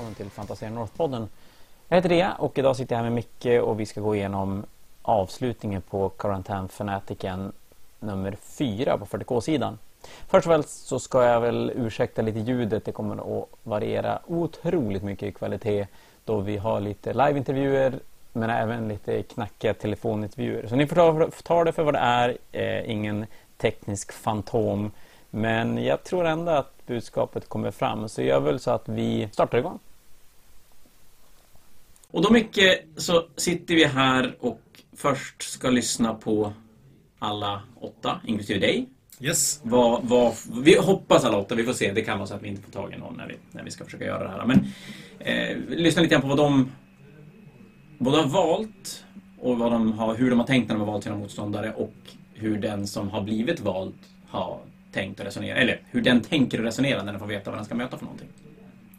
välkommen till Fantasia North-podden. Jag heter Rea och idag sitter jag här med Micke och vi ska gå igenom avslutningen på Quarantine Fanatiken nummer 4 på 40K-sidan. Först och främst så ska jag väl ursäkta lite ljudet. Det kommer att variera otroligt mycket i kvalitet då vi har lite liveintervjuer men även lite knackiga telefonintervjuer. Så ni får ta, ta det för vad det är. Eh, ingen teknisk fantom. Men jag tror ändå att budskapet kommer fram. Så jag vill så att vi startar igång. Och då mycket så sitter vi här och först ska lyssna på alla åtta, inklusive dig. Yes. Vad, vad, vi hoppas alla åtta, vi får se. Det kan vara så att vi inte får tag i någon när vi, när vi ska försöka göra det här. Men eh, lyssna lite grann på vad de både har valt och vad de har, hur de har tänkt när de har valt sina motståndare och hur den som har blivit vald har tänkt och resonerat. Eller hur den tänker och resonerar när den får veta vad den ska möta för någonting.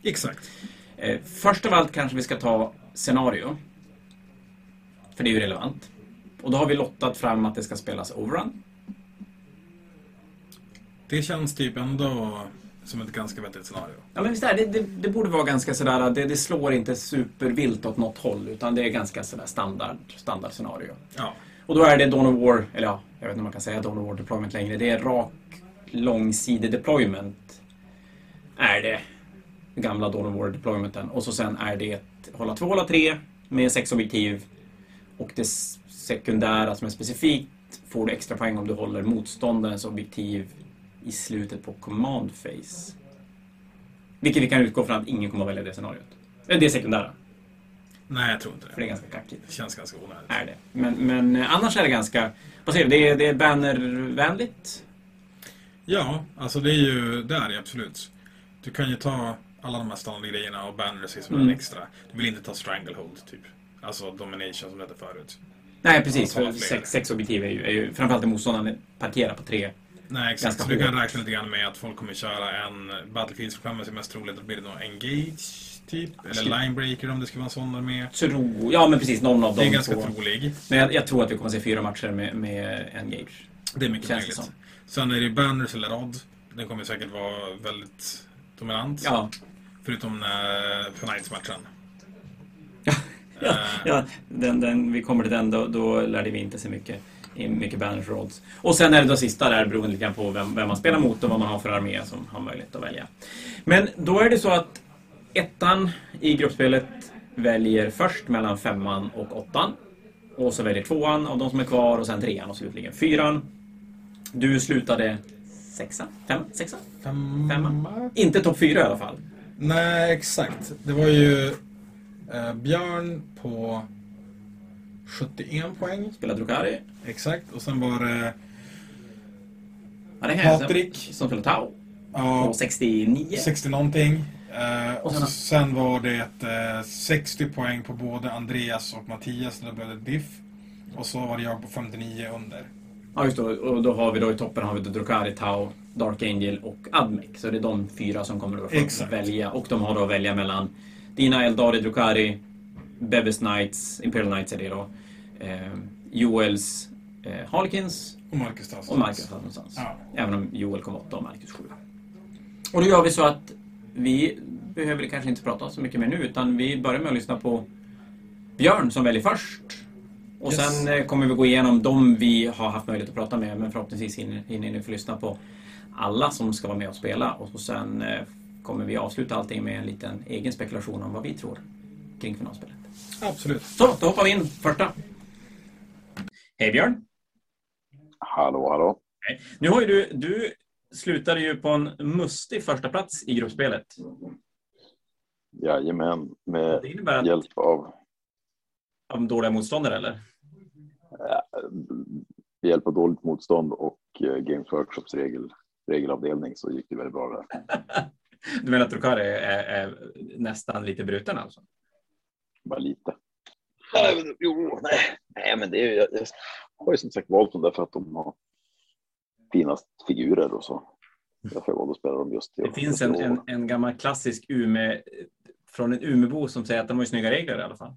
Exakt. Eh, först av allt kanske vi ska ta scenario. För det är ju relevant. Och då har vi lottat fram att det ska spelas overrun. Det känns typ ändå som ett ganska vettigt scenario. Ja, men visst är det, det, det borde vara ganska sådär, det, det slår inte supervilt åt något håll utan det är ganska sådär standard, standard scenario. Ja. Och då är det Dawn of War, eller ja, jag vet inte om man kan säga Dawn of War deployment längre. Det är rak, långsidig deployment. Är det. Gamla Dawn of War deploymenten. Och så sen är det hålla två, hålla tre med sex objektiv. Och det sekundära som är specifikt får du extra poäng om du håller motståndarens objektiv i slutet på command phase. Vilket vi kan utgå från att ingen kommer att välja det scenariot. Eller det sekundära. Nej, jag tror inte det. För det är ganska kackigt. Det känns ganska onödigt. Är det. Men, men eh, annars är det ganska... Vad säger du? Det är, det är bannervänligt? Ja, alltså det är ju, det är det absolut. Du kan ju ta alla de här standardgrejerna och banners som Mm. en extra. Du vill inte ta stranglehold, typ. Alltså domination som det hette förut. Nej, precis. För sex, sex objektiv är ju, är ju framförallt är motståndaren parkerar på tre. Nej, exakt. Så du kan räkna lite grann med att folk kommer köra en Battlefield sig mest troligt att blir det nog Engage, typ. Eller Skulle- Linebreaker om det ska vara en sån där med. Tro, ja, men precis. Någon av Det är ganska två. trolig. Men jag, jag tror att vi kommer att se fyra matcher med, med Engage. Det är mycket Känns möjligt. som. Sen är det banners eller rod. Den kommer säkert vara väldigt dominant. Ja, Förutom för Knights-matchen. ja, Eh, ja den, den, vi kommer till den. Då, då lärde vi inte se mycket. Mycket banners och odds. Och sen är det då sista där beroende lite grann på vem, vem man spelar mot och vad man har för armé som har möjlighet att välja. Men då är det så att ettan i gruppspelet väljer först mellan femman och åttan. Och så väljer tvåan av de som är kvar och sen trean och slutligen fyran. Du slutade sexa? Fem? Sexa? Femma? Inte topp fyra i alla fall. Nej, exakt. Det var ju eh, Björn på 71 poäng. Spelade Drukari. Exakt. Och sen var det Ja, det säga. Patrik. Som spelade Tau. ja, På 69. 60 någonting. Eh, och sen- så, sen var det eh, 60 poäng på både Andreas och Mattias. Då blev det diff. Och så var det jag på 59 under. Ja, just det. Och då har vi då i toppen har vi Drukari, Tau, Dark Angel och Admec. Så det är de fyra som kommer att få Exakt. välja. Och de har då att välja mellan Dina Eldari, Drukari, Bebes Knights, Imperial Knights är det då. Eh, Joels eh, Harkins Och Marcus Tass. och Marcus någonstans. Ja. Även om Joel kom åtta och Marcus sju. Och då gör vi så att vi behöver kanske inte prata så mycket mer nu utan vi börjar med att lyssna på Björn som väljer först. Och Yes. sen eh, kommer vi gå igenom de vi har haft möjlighet att prata med men förhoppningsvis hinner, hinner ni få lyssna på alla som ska vara med och spela och så sen eh, kommer vi avsluta allting med en liten egen spekulation om vad vi tror kring finalspelet. Absolut. Så, då hoppar vi in första. Hej Björn! Hallå, hallå. Nu har ju du, du slutade ju på en mustig första plats i gruppspelet. Jajamän, med att hjälp av, av dåliga motståndare eller? med hjälp av dåligt motstånd och eh, Games Workshops regel, regelavdelning så gick det väldigt bra där. Du menar att Drukari är, är, är nästan lite bruten alltså? Bara lite. Nej, men, jo, nej, nej, men det är jag, jag har ju som sagt valt dem därför att de har finast figurer och så. Därför jag att spela dem just till Det finns en, en, en gammal klassisk Ume från en Umebo som säger att de har ju snygga regler i alla fall.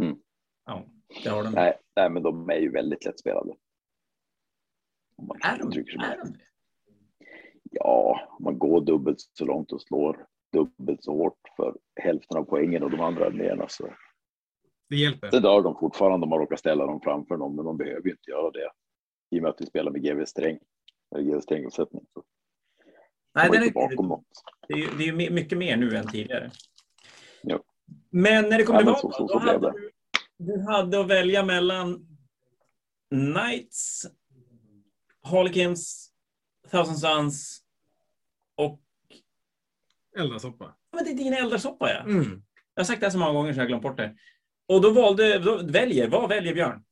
Mm. Ja, det har de. Nej, nej, men de är ju väldigt lättspelade. Om man Är de, är de det? Ja, om man går dubbelt så långt och slår dubbelt så hårt för hälften av poängen och de andra arméerna. Så. Det hjälper. Det dör de fortfarande om man råkar ställa dem framför någon, men de behöver ju inte göra det. I och med att vi spelar med GV sträng, eller GV stränguppsättning. Så Nej, den inte är, bakom något. det är ju det är ju mycket mer nu än tidigare. Ja. Men när det kom Ja, så- så- då hade du, du hade att välja mellan Knights, Harlequins, Thousand Sons och... Eldarsoppa. Men det är din eldarsoppa, ja. Mm. Jag har sagt det här så många gånger så jag har glömt bort det. Och då valde... Då väljer, vad väljer Björn?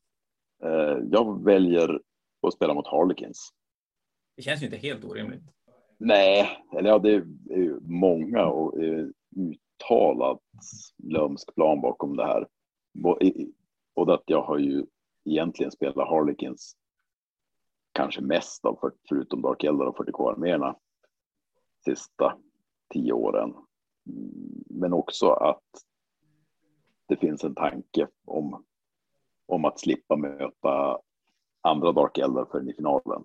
Eh, Jag väljer att spela mot Harlequins. Det känns ju inte helt orimligt. Nej, eller ja, det är ju många och eh, uttalat lömsk plan bakom det här. Och att jag har ju egentligen spelat Harlequins kanske mest av, förutom Dark Eldar och 40K-arméerna, sista tio åren. Mm, men också att det finns en tanke om, om att slippa möta andra Dark Eldar förrän i finalen.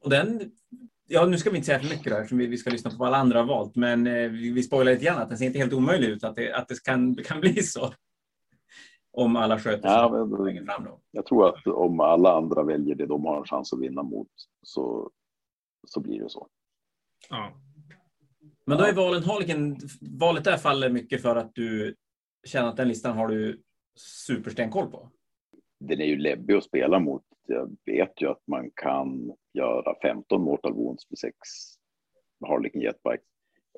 Och den... Ja, nu ska vi inte säga för mycket där, eftersom vi, vi ska lyssna på vad alla andra har valt. Men eh, vi, vi spoilar lite grann att den ser inte helt omöjlig ut att det, att det kan, kan bli så. Om alla sköter sig Ja, men- fram då. Jag tror att om alla andra väljer det de har en chans att vinna mot så, så blir det så. Ja. Men då är valen Harlequin, valet där faller mycket för att du känner att den listan har du superstenkoll på. Den är ju läbbig att spela mot. Jag vet ju att man kan göra 15 Mortal Wounds med 6 Harlequin Jetbikes.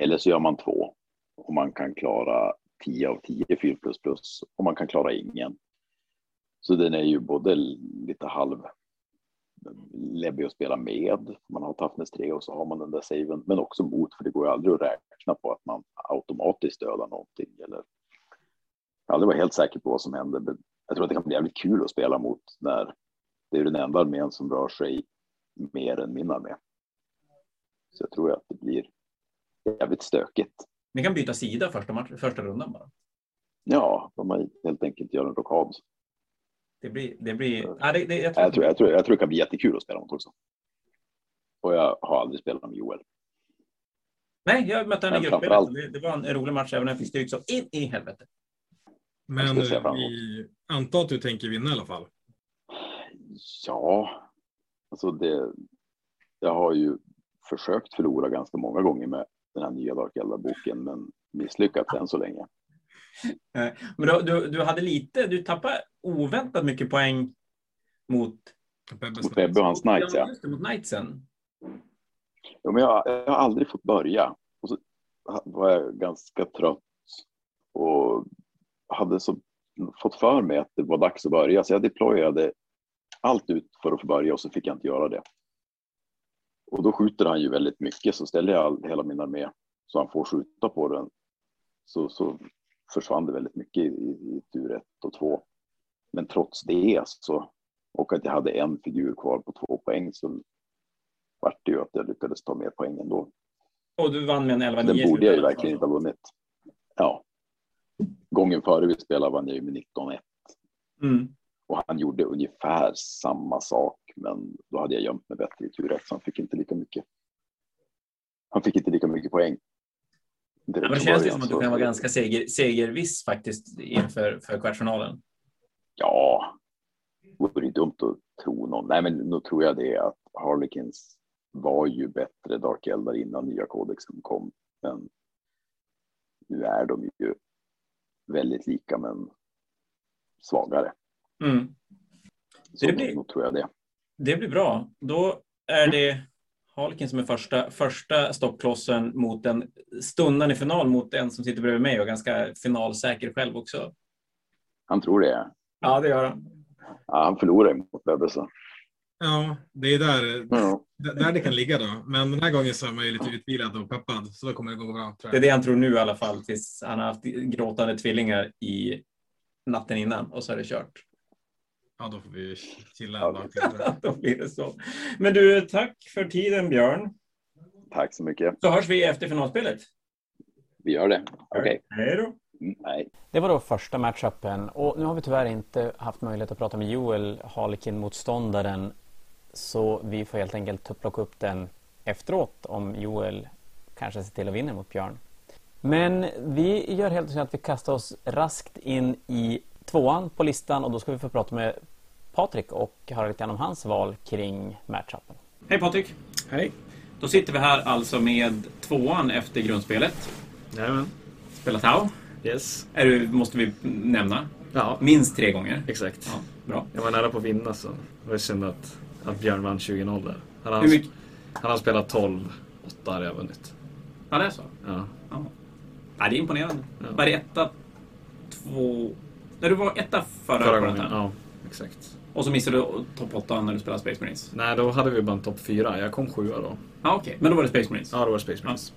Eller så gör man två. Och man kan klara 10 av 10 4 plus plus och man kan klara ingen. Så den är ju både lite halv läbbig att spela med. Man har toughness 3 och så har man den där saven. Men också mot, för det går ju aldrig att räkna på att man automatiskt dödar någonting. Eller... Jag har aldrig varit helt säker på vad som händer. Men jag tror att det kan bli jävligt kul att spela mot när det är den enda armén som rör sig mer än min armé. Så jag tror att det blir jävligt stökigt. Ni kan byta sida första, match, första rundan bara. Ja, de har helt enkelt gör en rockad. Det blir... Det blir ja, det, det, jag tror, Jag tror, jag, tror, jag tror det kan bli jättekul att spela mot också. Och jag har aldrig spelat med Joel. Nej, jag mötte henne i gruppspelet. framförallt- Det, det var en rolig match, även om jag fick stryk så in i helvete. Men vi antar att du tänker vinna i alla fall. Ja, alltså det. Jag har ju försökt förlora ganska många gånger med den här nya Dark Eldar-boken, men misslyckats än så länge. Eh, Men du, du, du hade lite... Du tappade oväntat mycket poäng mot... Mot Bebbe och hans Knights, ja. mot Knightsen. Ja, men jag, jag har aldrig fått börja. Och så var jag ganska trött och hade så fått för mig att det var dags att börja. Så jag deployade allt ut för att få börja och så fick jag inte göra det. Och då skjuter han ju väldigt mycket så ställer jag all, hela min armé så han får skjuta på den. Så, så försvann det väldigt mycket i, i, i tur ett och två. Men trots det så, och att jag hade en figur kvar på två poäng så vart det ju att jag lyckades ta mer poäng ändå. Och du vann med en 11-9. Den borde jag ju verkligen inte ha vunnit. Ja. Gången före vi spelade vann jag ju med 19-1 Mm. Och han gjorde ungefär samma sak, men då hade jag gömt mig bättre i tur så han fick inte lika mycket. Han fick inte lika mycket poäng. Ja, Direkt men det känns som att du kan vara ganska seger, segerviss faktiskt inför för kvartsfinalen. Ja, vore ju dumt att tro någon. Nej, men nu tror jag det att Harlequins var ju bättre Dark Eldar innan nya kodexen kom. Men nu är de ju väldigt lika men svagare. Mm. Så Det blir- nog tror jag det. Det blir bra. Då är det Harlequin som är första, första stoppklossen mot en stundande final mot en som sitter bredvid mig och ganska finalsäker själv också. Han tror det. Ja, det gör han. Ja, han förlorar mot Bebbe så. Ja, det är där, Ja. där det kan ligga då. Men den här gången så är man ju lite utvilad och peppad, så då kommer det gå bra. Tror Det är det han tror nu i alla fall, tills han har haft gråtande tvillingar i natten innan och så är det kört. Ja, då får vi chilla Ja. en dag till. Då blir det så. Men du, tack för tiden Björn. Tack så mycket. Så hörs vi efter finalspelet. Vi gör det. Okej. Hej då. Mm, Nej. Det var då första matchupen och nu har vi tyvärr inte haft möjlighet att prata med Joel, Harlequin-motståndaren. Så vi får helt enkelt plocka upp den efteråt om Joel kanske se till att vinna mot Björn. Men vi gör helt enkelt att vi kastar oss raskt in i tvåan på listan och då ska vi få prata med Patrik och höra lite grann om hans val kring matchupen. Hej Patrik! Hej. Då sitter vi här alltså med tvåan efter grundspelet. Jajamän. Spelat Tau. Yes. Är du, måste vi nämna. Ja, Minst tre gånger. exakt. Ja, bra. Jag var nära på att vinna så det var synd att, att Björn vann 20-0 där. Hade han, Hur mycket? hade han spelat 12, 8 hade jag vunnit. Ja, det är så. Ja. Ja. Ja, det är imponerande. Ja. Var det etta, två... När du var etta förra, Förra gången. Ja, exakt. Och så missade du topp 8 när du spelade Space Marines. Nej, då hade vi bara en topp 4. Jag kom sjua då. Ja, okej. Men då var det Space Marines. Ja, det var Space Marines.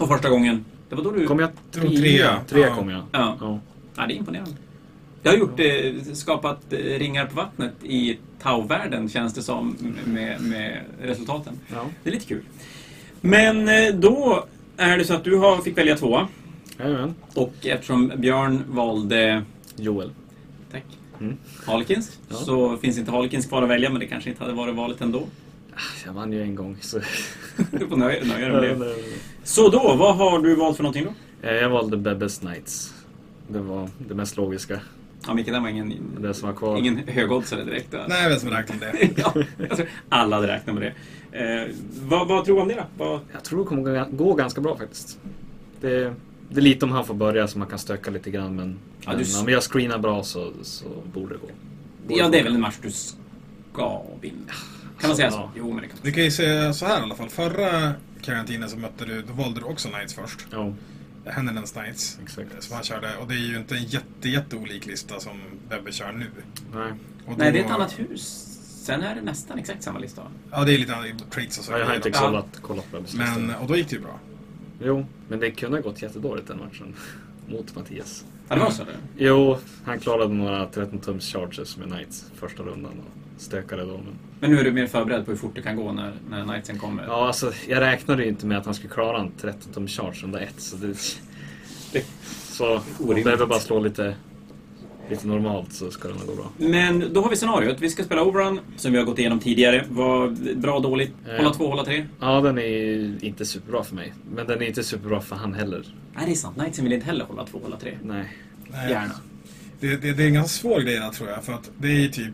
Och första gången, det var då du... Kom jag tror trea. Trea Ja. kom jag. Ja. Ja. Ja, det är imponerande. Jag har gjort, eh, skapat eh, ringar på vattnet i Tau-världen, känns det som, med, med resultaten. ja. Det är lite kul. Men eh, då är det så att du har, fick välja tvåa. Jajamän. Och eftersom Björn valde Joel. tack, Mm. Harlequins Ja. så finns inte Harlequins kvar att välja, men det kanske inte hade varit valet ändå. Jag vann ju en gång så... Du får nöja, nöja dig med det. Så då, vad har du valt för någonting då? Eh, Jag valde Bebbes Knights. Det var det mest logiska. Ja, Micke, det var ingen, Det som var kvar. ingen högoddsare direkt. va? Nej, vem som räknar med det? ja, tror alla hade räknat med det. Eh, vad, vad tror du om det då? Vad, Jag tror det kommer gå- gå ganska bra faktiskt. Det, det är lite om han får börja så man kan stöka lite grann men, Ja, men du- om jag screenar bra så, så borde det gå. Borde ja, det är väl en match du ska vinna. Kan man säga så? Ja. Jo, men det kan Du kan ju säga så här i alla fall. Förra karantinen så mötte du, då valde du också Knights först. Ja, Hennenens Knights. exakt. Som han körde. Och det är ju inte en jätte, jätteolik lista som Bebbe kör nu. Nej. Och Nej, då- det är ett annat hus. Sen är det nästan exakt samma lista. Ja, det är lite traits och så. Ja, jag har inte kollat, kollat Bebbes Men, lista. och då gick det ju bra. Jo, men det kunde ha gått jättedåligt den matchen. Mot Mattias. Ja, det var så det? Jo, han klarade några 13-tums charges med Knights första rundan och stökade då. Men... Men nu är du mer förberedd på hur fort det kan gå när, när Knightsen kommer. Ja, alltså jag räknade ju inte med att han skulle klara en 13-tums charge runda ett. Så det... det så Orimligt. Bebbe bara slår lite, lite normalt så ska det nog gå bra. Men då har vi scenariot. Vi ska spela Overrun, som vi har gått igenom tidigare. Vad bra, dåligt? Eh. Hålla två, hålla tre? Ja, den är inte superbra för mig. Men den är inte superbra för han heller. Nej, det är sant. Knightsen vill inte heller hålla två, hålla tre. Nej. Nej. Gärna. Det, det, det är en ganska svår grej där tror jag. För att det är typ...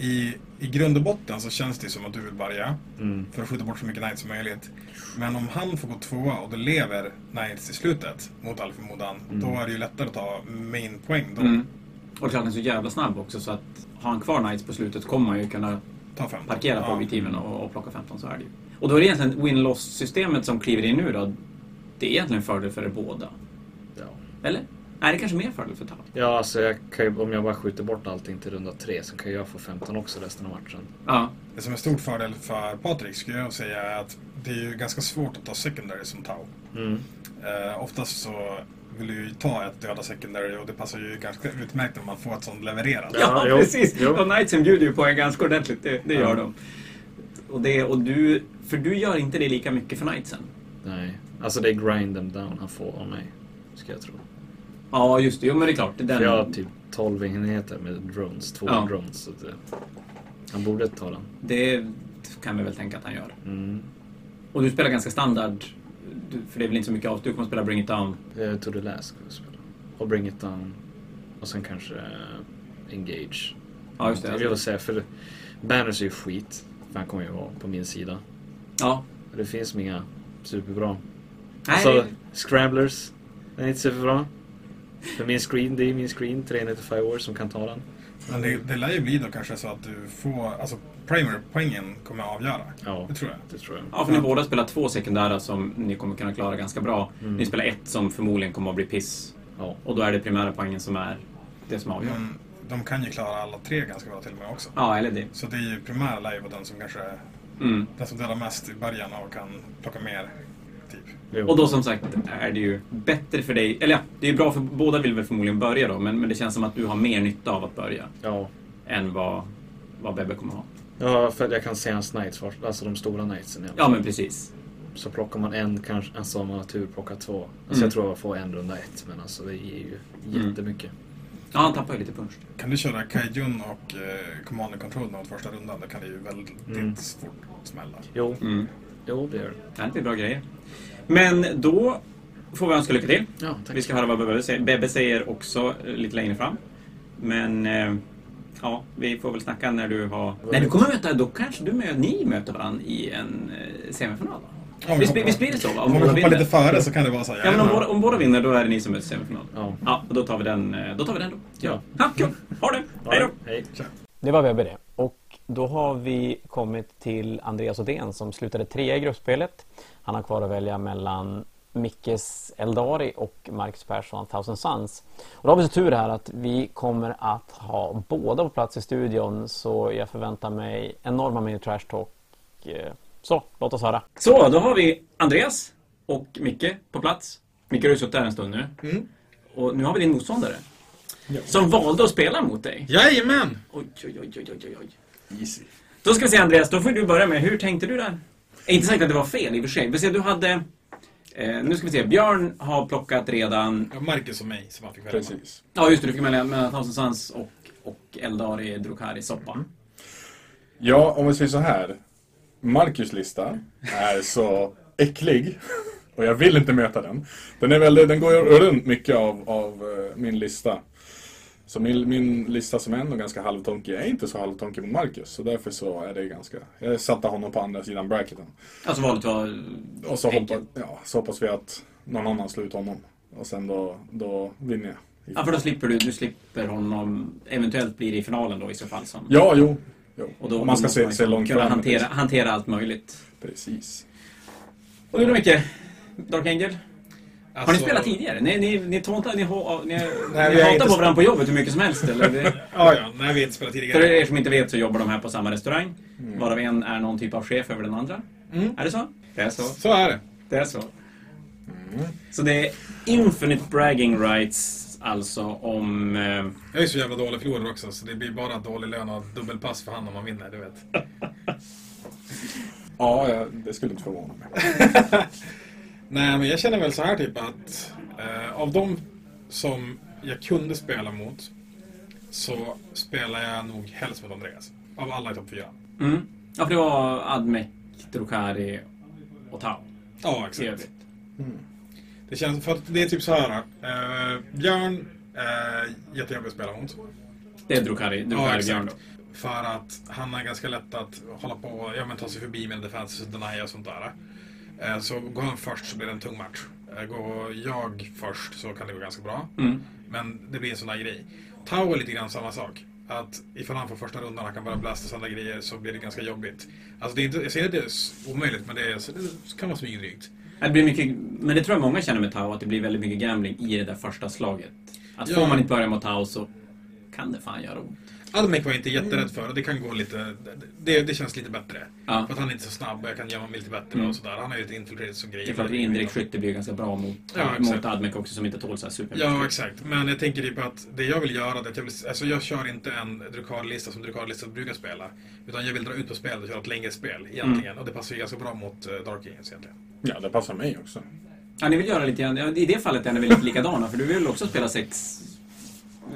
I, I grund och botten så känns det som att du vill bärga. Mm. För att skjuta bort så mycket Knights som möjligt. Men om han får gå tvåa och då lever Knights i slutet, mot all förmodan, Mm. då är det ju lättare att ta main poäng då. Mm. Och det är klart, den är så jävla snabb också så att har han kvar Knights på slutet kommer man ju kunna Ta parkera på Ja. objektiven och, och plocka 15, så är det ju. Och då är det egentligen win-loss-systemet som kliver in nu då. Det är egentligen en fördel för er båda. Ja. Eller? Är det kanske mer fördel för Tau? Ja, alltså jag kan ju, om jag bara skjuter bort allting till runda tre så kan jag få 15 också resten av matchen. Ja. Det som är stor fördel för Patrik skulle jag säga är att det är ju ganska svårt att ta secondary som Tau. Mm. Eh, oftast så vill du ju ta ett döda secondary och det passar ju ganska utmärkt om man får ett sånt levererat. Ja, Ja, precis. jo. Och Knightsen bjuder ju på en ganska ordentligt. Det, det gör Ja. de. Och, det, och du, för du gör inte det lika mycket för Knightsen. Nej, alltså det är grind them down han får av mig. Ska jag tro. Ja, just det. Jo, men det är klart. Den, För jag har typ 12 enheter med drones, två Ja. drones. Så det, han borde ta den. Det kan vi väl tänka att han gör. Mm. Och du spelar ganska standard. För det är väl inte så mycket av. Du kommer spela Bring It Down. Eh, to the last ska vi spela. Och bring it down. Och sen kanske eh, engage. Ja, just det. Jag vill säga, för Banners är ju skit. För han kommer ju vara på min sida. Ja. Det finns inga superbra. Nej. Alltså, Scramblers. Den är inte superbra. För min screen, det är min screen, 395 år som kan ta den. Men det, det lär ju bli då kanske så att du får, alltså primer-poängen kommer att avgöra. Ja, Det tror jag. det tror jag. Ja, för ni båda spelar två sekundära som ni kommer kunna klara ganska bra. Mm. Ni spelar ett som förmodligen kommer att bli piss. Ja. Och då är det primära poängen som är det som avgör. Men de kan ju klara alla tre ganska bra till och med också. Ja, eller det. Så det är ju primära lär ju vara den som kanske Mm. den som delar mest i början och kan plocka mer. Jo. Och då som sagt är det ju bättre för dig, eller ja, det är bra för båda vill väl förmodligen börja då, men, men det känns som att du har mer nytta av att börja Ja. än vad, vad Bebbe kommer ha. ja, för jag kan se hans knights först. Alltså de stora knightsen. alla Ja, men precis. Så plockar man en, kanske, alltså om man har tur plockar två. Alltså Mm. jag tror jag får en runda ett, men alltså det ger ju Mm. jättemycket. Ja, han tappar ju lite punch. Kan du köra Kaijun och eh, Command and Control mot första rundan, då kan det ju väldigt Mm. fort smälla. Jo, Mm. Jo, det gör det. Det blir bra grejer. Men då får vi önska lycka till. Ja, tack. Vi ska höra vad Bebbe säger. Bebbe säger också eh, lite längre fram. Men eh, ja, vi får väl snacka när du har... Nej, du kommer möta, då kanske du mö, ni möter varandra i en eh, semifinal? Om vi Visst, visst blir det så va? Om vi hoppar vinner. lite före så kan det vara så. Ja, men om ja, båda, om båda vinner då är det ni som möts i semifinal. Ja. Ja, och då tar vi den, då. Tar vi den då. Ja. Ha, kul! Ha det! Hej då! Hej. Det var Webbe det. Då har vi kommit till Andreas Odén som slutade trea i gruppspelet. Han har kvar att välja mellan Mickes Eldari och Marcus Persson Thousand Suns. Och då har vi så tur här att vi kommer att ha båda på plats i studion så jag förväntar mig enorma mängder trash talk. Eh, Så, låt oss höra. Så, då har vi Andreas och Micke på plats. Micke har ju suttit här en stund nu. Mm. Och nu har vi din motståndare. Ja. Som valde att spela mot dig. Jajamän! Oj, oj, oj, oj, oj, oj. Easy. Då ska vi se Andreas, då får du börja med. Hur tänkte du där? Eh, Inte sagt att det var fel i och för sig. Vi ser, du hade... Eh, nu ska vi se, Björn har plockat redan... Ja, Marcus och mig som han fick välja. Precis. Ja, just det, du fick mellan, mellan Thousand Suns och, och Eldari Drukari Soppa. Ja, om vi säger så här. Marcus lista är så äcklig. Och jag vill inte möta den. Den, är väldigt, den går runt mycket av, av eh, min lista. Så min, min lista som är ändå ganska halvtonkig är inte så halvtonkig mot Marcus. Så därför så är det ganska... Jag satte honom på andra sidan bracketen. Alltså valet var... Och så, hoppas, ja, så hoppas vi att någon annan slår ut honom. Och sen då, då vinner jag. Ja, för då slipper du, du slipper honom... Eventuellt blir det i finalen då i så fall. Som, Ja, jo. jo. och då, Om man ska se, se långt kunna fram. hantera, hantera allt möjligt. Precis. Och du då Micke? Dark Angel? Har ni Alltså- spelat tidigare? Ni, ni, ni, tåntar, ni, ni, Nej, ni hatar inte på varandra på jobbet hur mycket som helst eller? Det, Ja, ja. Nej, vi har inte spelat för tidigare. er som inte vet så jobbar de här på samma restaurang. Varav en är någon typ av chef över den andra. Mm. Är det så? Det är så. Så är det. Det är så. Så det är infinite bragging rights alltså om... Eh, Jag är så jävla dålig förlorare också, så det blir bara dålig lön och dubbelpass för han om man vinner, du vet. Ja, ja, det skulle inte förvåna mig. Nej, men jag känner väl så här typ att eh, av de som jag kunde spela mot så spelar jag nog helst mot Andreas. Av alla i topp fyra. mm. Ja, för det var Admec, Drukari och Tau. Ja, exakt. övrigt. Det känns, för att det är typ så här. Eh, Björn, eh, jättejobbig att spela mot. Det är Drukari, Drukari Björn då. För att han är ganska lätt att hålla på och ja, men ta sig förbi med defense och deny och sånt där. Eh, så går han först så blir det en tung match. Eh, går jag först så kan det gå ganska bra. Mm. Men det blir en sån där grej. Tau är lite grann samma sak. Att ifall han får första rundan han kan bara blasta sådana grejer så blir det ganska jobbigt. Alltså det är inte, jag säger att det är omöjligt men det, är, det kan vara smygdrygt. Det blir mycket, men det tror jag många känner med Tau, att det blir väldigt mycket gambling i det där första slaget. Att Ja. får man inte börja mot Tau så kan det fan göra ont. Almek var jag inte jätterädd för och det kan gå lite... Det, det känns lite bättre. Ja. För att han är inte så snabb och jag kan gömma mig lite bättre Mm. och sådär. Han har ju lite infiltrated och grejer. Det är klart att indirekt skytte blir ganska bra mot, Ja, mot Admec också som inte tål så här supermycket. Ja, exakt. Men jag tänker typ att det jag vill göra, det är att jag, vill, alltså jag kör inte en Drukar-lista som Drukar-listor brukar spela. Utan jag vill dra ut på spelet och köra ett längre spel egentligen. Mm. Och det passar ju ganska bra mot uh, Dark Angels egentligen. Ja, det passar mig också. Ja, ni vill göra lite grann, i det fallet är ni väl lite likadana, för du vill också spela sex,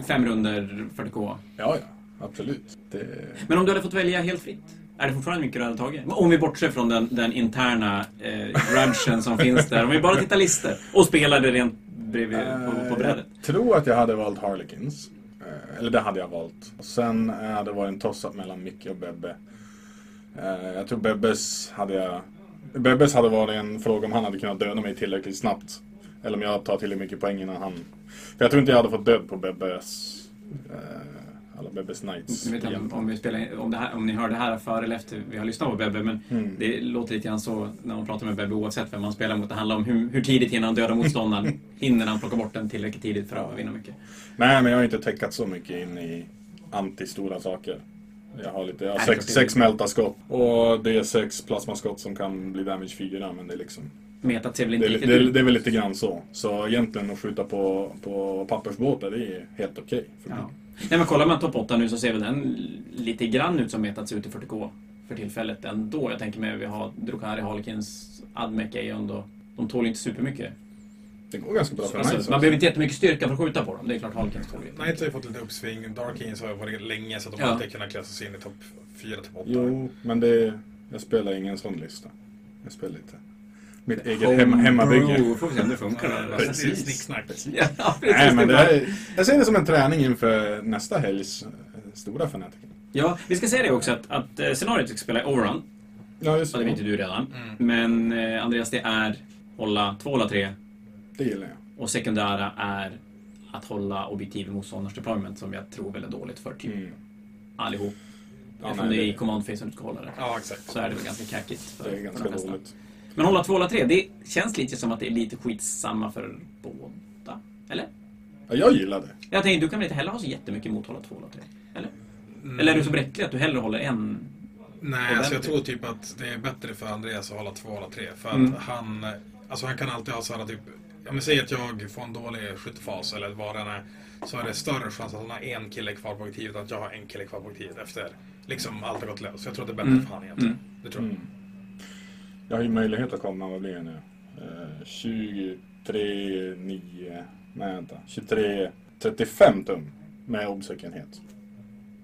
fem runder 40K. Ja, ja. Absolut. Det... Men om du hade fått välja helt fritt, är det fortfarande mycket du hade tagit? Om vi bortser från den, den interna eh, som finns där. Om vi bara tittar listor och spelar det rent bredvid, på, på brädet. Jag tror att jag hade valt Harlequins. Eh, Eller det hade jag valt. Och sen eh, hade det varit en toss-up mellan Micke och Bebbe. Eh, Jag tror Bebbes hade jag... Bebbes hade varit en fråga om han hade kunnat döda mig tillräckligt snabbt. Eller om jag tar tillräckligt mycket poäng innan han... För jag tror inte jag hade fått död på Bebbes... Alla Bebbes Knights. Jag vet inte om, om, vi spelar, om, det här, om ni hör det här före eller efter vi har lyssnat på Bebbe, men Mm. det låter lite grann så när man pratar med Bebbe oavsett vem man spelar mot. Det handlar om hur, hur tidigt hinner han döda motståndaren. hinner han plocka bort den tillräckligt tidigt för att vinna mycket? Nej, men jag har inte täckat så mycket in i anti-stora saker. Jag har, lite, jag har sex, det sex smälta-skott. Och det är sex plasmaskott som kan bli damage 4, men det är liksom... Metat ser väl Det inte är, riktigt det, ut. det är väl lite grann så. Så egentligen att skjuta på, på pappersbåtar, det är helt okej. för mig. Ja. Nej, men kollar man topp 8 nu så ser väl den lite grann ut som metats ut i 40K för tillfället ändå. Jag tänker mig vi har Drukari, Harlequins, Admec, Aeon då. De tål inte supermycket. Det går ganska bra för Alltså, mig. man behöver inte jättemycket styrka för att skjuta på dem. Det är klart Harlequins tål ju. Knights har ju fått lite uppsving. Dark Angels har varit länge så att de Ja. alltid kunnat klassa sig in i topp 4, topp 8. Jo, men det, jag spelar ingen sån lista. Jag spelar lite. Mitt eget hemma, hemmabygge. Får vi se om det funkar. Det är Precis. snicksnack. Ja, precis. Nej, men det det är jag ser det som en träning inför nästa helgs eh, stora fanatiker. Ja, vi ska säga det också att, att eh, scenariot vi ska spela är Overrun. Ja, just Ja, det vet det. ju du redan. Mm. Men eh, Andreas, det är hålla två, hålla tre. Det gillar jag. Och sekundära är att hålla objektiv i motståndars deployment som jag tror väl är dåligt för typ Mm. allihop. Ja, Eftersom nej, det är i det- command phase du ska hålla det. Ja, exakt. Så är det väl ganska kackigt för, Det är för ganska de dåligt. Men hålla två, hålla tre, det känns lite som att det är lite skitsamma för båda. Eller? Ja, jag gillar det. Jag tänker, du kan väl inte heller ha så jättemycket emot hålla två, hålla tre? Eller? Mm. Eller är du så bräcklig att du hellre håller en? Nej, alltså jag tror typ att det är bättre för Andreas att hålla två eller tre. För att Mm. han, alltså han kan alltid ha sådana typ, om jag säger att jag får en dålig skyttefas eller vad det än är, så är det större chans att han har en kille kvar på objektivet än att jag har en kille kvar på objektivet efter liksom allt har gått lös. Så jag tror att det är bättre Mm. för han egentligen. Mm. Det tror jag. Jag har ju möjlighet att komma, vad blir det nu? Eh, 23, 9, nej vänta, 23, 35 tum med obsäkerhet.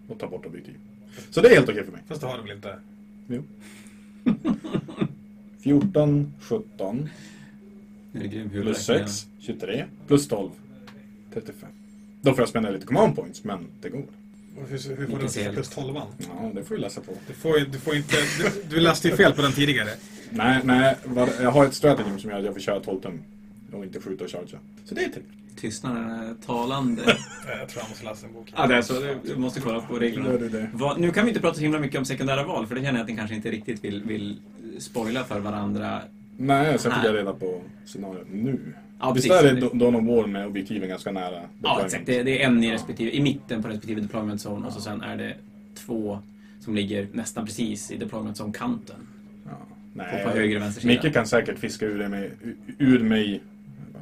Och ta bort objektiv. Så det är helt okej för mig. Fast det har du väl inte? 14, 17, Är det grym plus 6, 23, plus 12, 35. Då får jag spendera lite command points, men det går. Hur, hur får du plus 12 Ja, det får vi läsa på. du får, du får inte, du, du läste ju fel på den tidigare. Nej, nej, jag har ett strategy som gör att jag får köra 12 tum. Och inte skjuta och chargea. Så det är trevligt. Tystnaden är talande. Jag tror jag måste läsa en bok. ja, det är så. Du måste kolla på reglerna. Du det? Vad- nu kan vi inte prata så himla mycket om sekundära val, för det känner jag att ni kanske inte riktigt vill, vill spoila för varandra. Nej, sen fick jag reda på scenariot nu. Ja, Visst precis. är det Dawn of War med objektiven ganska nära? Ja, exakt. Det, det är en i, Ja. respektive, i mitten på respektive deployment zone och så sen är det två som ligger nästan precis i deployment zone-kanten. Ja. På, Nej, på höger och vänster sida. Micke kan säkert fiska ur, det med, ur mig,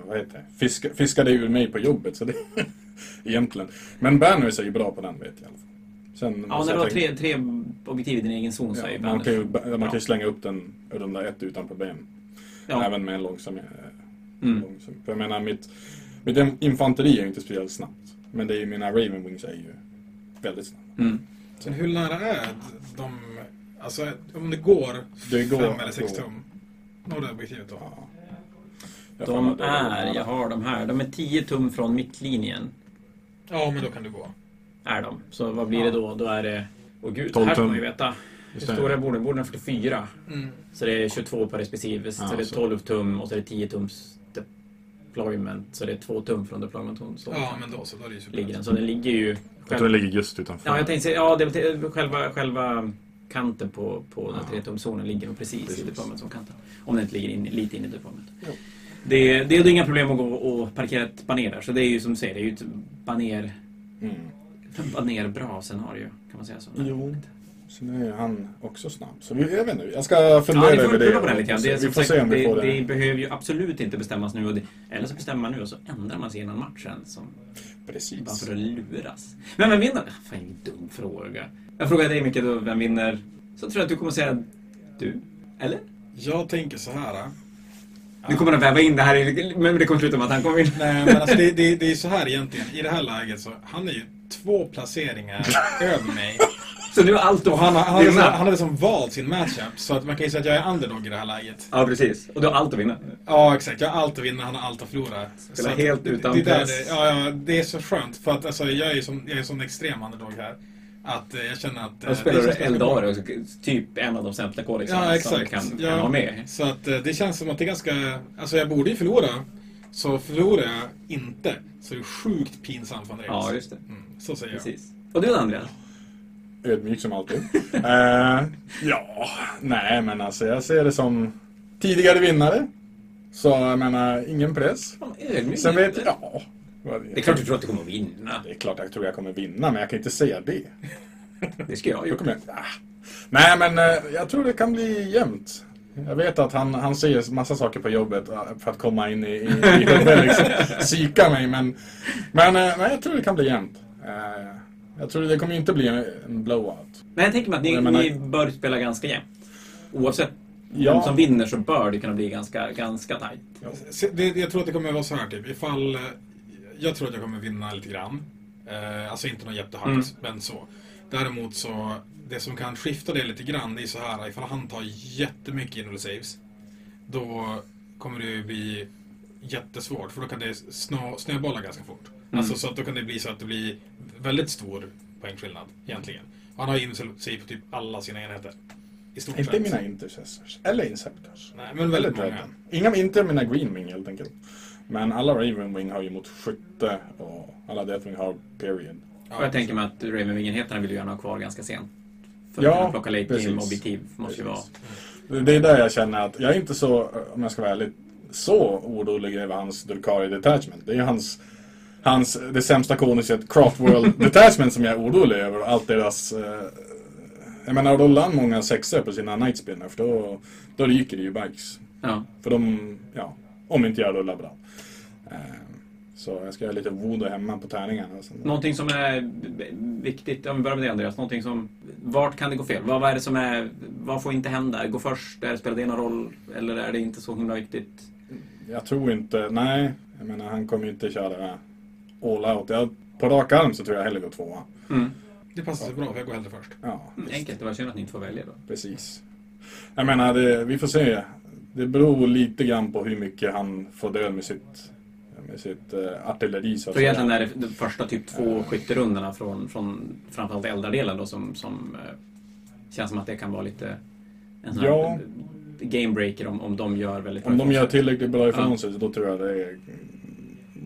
vad heter det? Fiska, fiska det ur mig på jobbet. Så det, egentligen. Men Banners är ju bra på den vet jag i alla fall. Sen Ja, när du har tre, tre objektiv i din egen zon så är Ja, man, kan ju, man kan ju slänga upp den runda ett utan problem. Ja. Även med en långsam... eh, Mm. långsam. För jag menar, mitt, mitt infanteri är ju inte speciellt snabbt. Men det är ju, mina Raven Wings är ju väldigt snabba. Mm. Sen hur nära är de, alltså om det går, Det går fem eller sex tum? Når det objektivet då? Ja. Jag De är, jag har de här, de är 10 tum från mittlinjen. Ja, men då kan du gå. Är de. Så vad blir det då? Då är det... Åh gud, 12 här ska tum. man ju veta. Hur stora är borden? Borden är 44. Mm. Så det är 22 per respektive. Så Ja, det är så. 12 tum och så är det 10 tums deployment. Så det är 2 tum från deployment home. Så Ja, men då så. Då är det ju ligger den. Så den ligger ju... Jag tror det ligger just utanför. Ja, jag tänkte säga, ja, det själva, själva kanten på, på Ja. 3 tumszonen ligger nog precis, Precis. i deployment som kanten. Om den inte ligger in, lite in i deployment. Jo. Det, det är inga problem att gå och parkera ett baner där. Så det är ju som du säger, det är ju ett baner, Mm. baner bra scenario. Kan man säga så? Jo. Sen är han också snabb. Så vi, jag vet inte, jag ska fundera Ja, över det. på den lite grann. Det, vi får sagt, se om vi det, får det det. behöver ju absolut inte bestämmas nu. Och det, eller så bestämmer man nu och så ändrar man sig innan matchen. Som, bara Precis. för att luras. Men vem vinner? Fan, ingen dum fråga. Jag frågar dig Micke då, vem vinner? Så tror jag att du kommer säga du. Eller? Jag tänker så här. äh. Du kommer att väva in det här, men det kommer sluta med att han kommer vinna. Nej, men alltså det, det, det är så här egentligen. I det här läget så, han är ju två placeringar över mig. Så nu är allt Och han, har- han, hade, liksom, han hade liksom valt sin matchup. Så att man kan ju säga att jag är underdog i det här läget. Ja, precis. Och du har allt att vinna. Ja, exakt. Jag har allt att vinna, han har allt att förlora. Spelar helt utan det, där, press. det, ja, ja, det är så skönt. För att alltså, jag är som, jag är som extrem underdog här. Att eh, jag känner att... eh, Och spelar det du. Eldar, typ en av de sämsta kodexarna Ja, som kan, ja, kan ha med. Så att eh, det känns som att det är ganska... Alltså jag borde ju förlora. Så förlorar jag inte. Så det är sjukt pinsamt för Andreas. Ja, just det. Mm, så säger jag. Precis. Och du då, Andreas? Ödmjuk som alltid. Eh, ja, nej men alltså jag ser det som tidigare vinnare. Så jag menar, ingen press. Ödmjuk. Sen vet jag, ja. Det är klart du tror att du kommer att vinna. Det är klart jag tror jag kommer vinna, men jag kan inte säga det. Det ska jag ju. jag, ah. Nej, men eh, jag tror det kan bli jämnt. Jag vet att han, han ser massa saker på jobbet eh, för att komma in i, i, i huvudet, liksom, psyka mig. Men, men eh, nej, jag tror det kan bli jämnt. Jag tror det kommer inte bli en, blowout. Men jag tänker mig att ni, menar- ni bör spela ganska jämnt. Oavsett Ja. vem som vinner så bör det kunna bli ganska, ganska tajt. Jag tror att det kommer vara så här typ. Ifall... Jag tror att jag kommer vinna lite grann. Eh, alltså inte något jättehögt, Mm. men så. Däremot så, det som kan skifta det lite grann, det är så här. Ifall han tar jättemycket inner saves. då kommer det bli jättesvårt. För då kan det snå, snöbolla ganska fort. Alltså så att då kan det bli så att det blir väldigt stor poängskillnad egentligen. Han har in sig på typ alla sina enheter. Inte sett. mina intercessors. Eller inceptors. Nej, men väldigt Eller många. Inga, inte mina Greenwing helt enkelt. Men alla Ravenwing har ju mot skytte och alla Deathwing har period. Ja, jag tänker mig att Ravenwing-enheterna vill du gärna ha kvar ganska sent. För Ja, att kunna plocka late game-objektiv måste ju vara... Det är där jag känner att jag är inte så, om jag ska vara ärlig, så orolig över hans Dulcari Detachment. Det är hans, hans det sämsta koniset Craftworld Detachment som jag är orolig över. Och allt deras... Eh, jag menar, rullar han många sexor på sina Nightspinners då, då ryker det ju bikes. Ja. För de, ja, om inte jag rullar bra. Eh, så jag ska göra lite voodoo hemma på tärningarna. Någonting som är viktigt, om vi börjar med det Andreas, någonting som... Vart kan det gå fel? Vad, vad är det som är... Vad får inte hända? Gå först? Är, spelar det någon roll? Eller är det inte så himla viktigt? Jag tror inte, nej. Jag menar han kommer inte köra all out. Jag, på rak arm så tror jag hellre går tvåa. Mm. Det passar sig bra, för jag går hellre först. Ja, Mm, Enkelt, det var synd att ni inte får välja då. precis. Jag menar, det, vi får se. Det beror lite grann på hur mycket han får död med sitt, med sitt uh, artilleri så Så egentligen är det de första typ två skytterundorna från, från framförallt eldardelen då som, som eh, känns som att det kan vara lite en sån Ja. gamebreaker om, om de gör väldigt Om de gör tillräckligt bra ifrån Ja. sig då tror jag det är,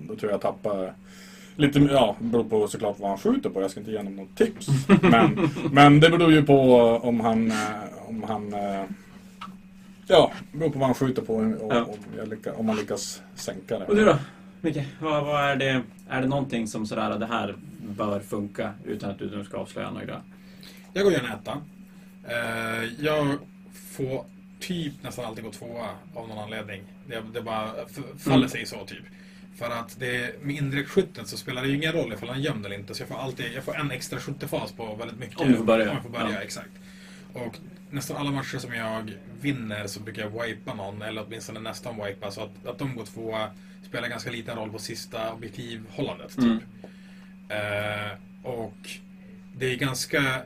Då tror jag tappar Lite, ja, beror på såklart vad han skjuter på. Jag ska inte ge honom något tips. Men, men det beror ju på om han, eh, om han eh, Ja, det beror på vad han skjuter på och Ja. om, jag lyckas, om man lyckas sänka det. Och du då? Micke, vad, vad är det? Är det någonting som sådär, det här bör funka utan att du nu ska avslöja några? Jag går gärna etta. Eh, jag får typ nästan alltid gå tvåa av någon anledning. Det, det bara faller Mm. sig så typ. För att det, med indirekt så spelar det ju ingen roll ifall han är gömd eller inte. Så jag får alltid jag får en extra skyttefas på väldigt mycket. Om du får börja. Om jag får börja, Ja. exakt. Och nästan alla matcher som jag vinner så brukar jag wipa någon, eller åtminstone nästan wipa. Så att, att de går tvåa spelar ganska liten roll på sista objektivhållandet. Typ. Mm. Eh, och det är ganska...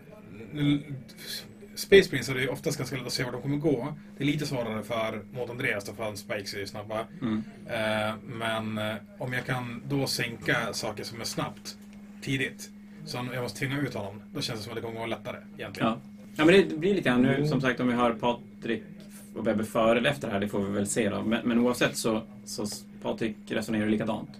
Space Prince är det oftast ganska lätt att se var de kommer gå. Det är lite svårare för mot Andreas, för hans spikes är ju snabba. Mm. Eh, men eh, om jag kan då sänka saker som är snabbt tidigt, så om jag måste tvinga ut honom, då känns det som att det kommer gå lättare egentligen. Ja ja, men det blir lite grann nu, som sagt, om vi hör Patrik och Bebbe före eller efter det här, det får vi väl se då. Men, men oavsett så, så Patrik resonerar likadant.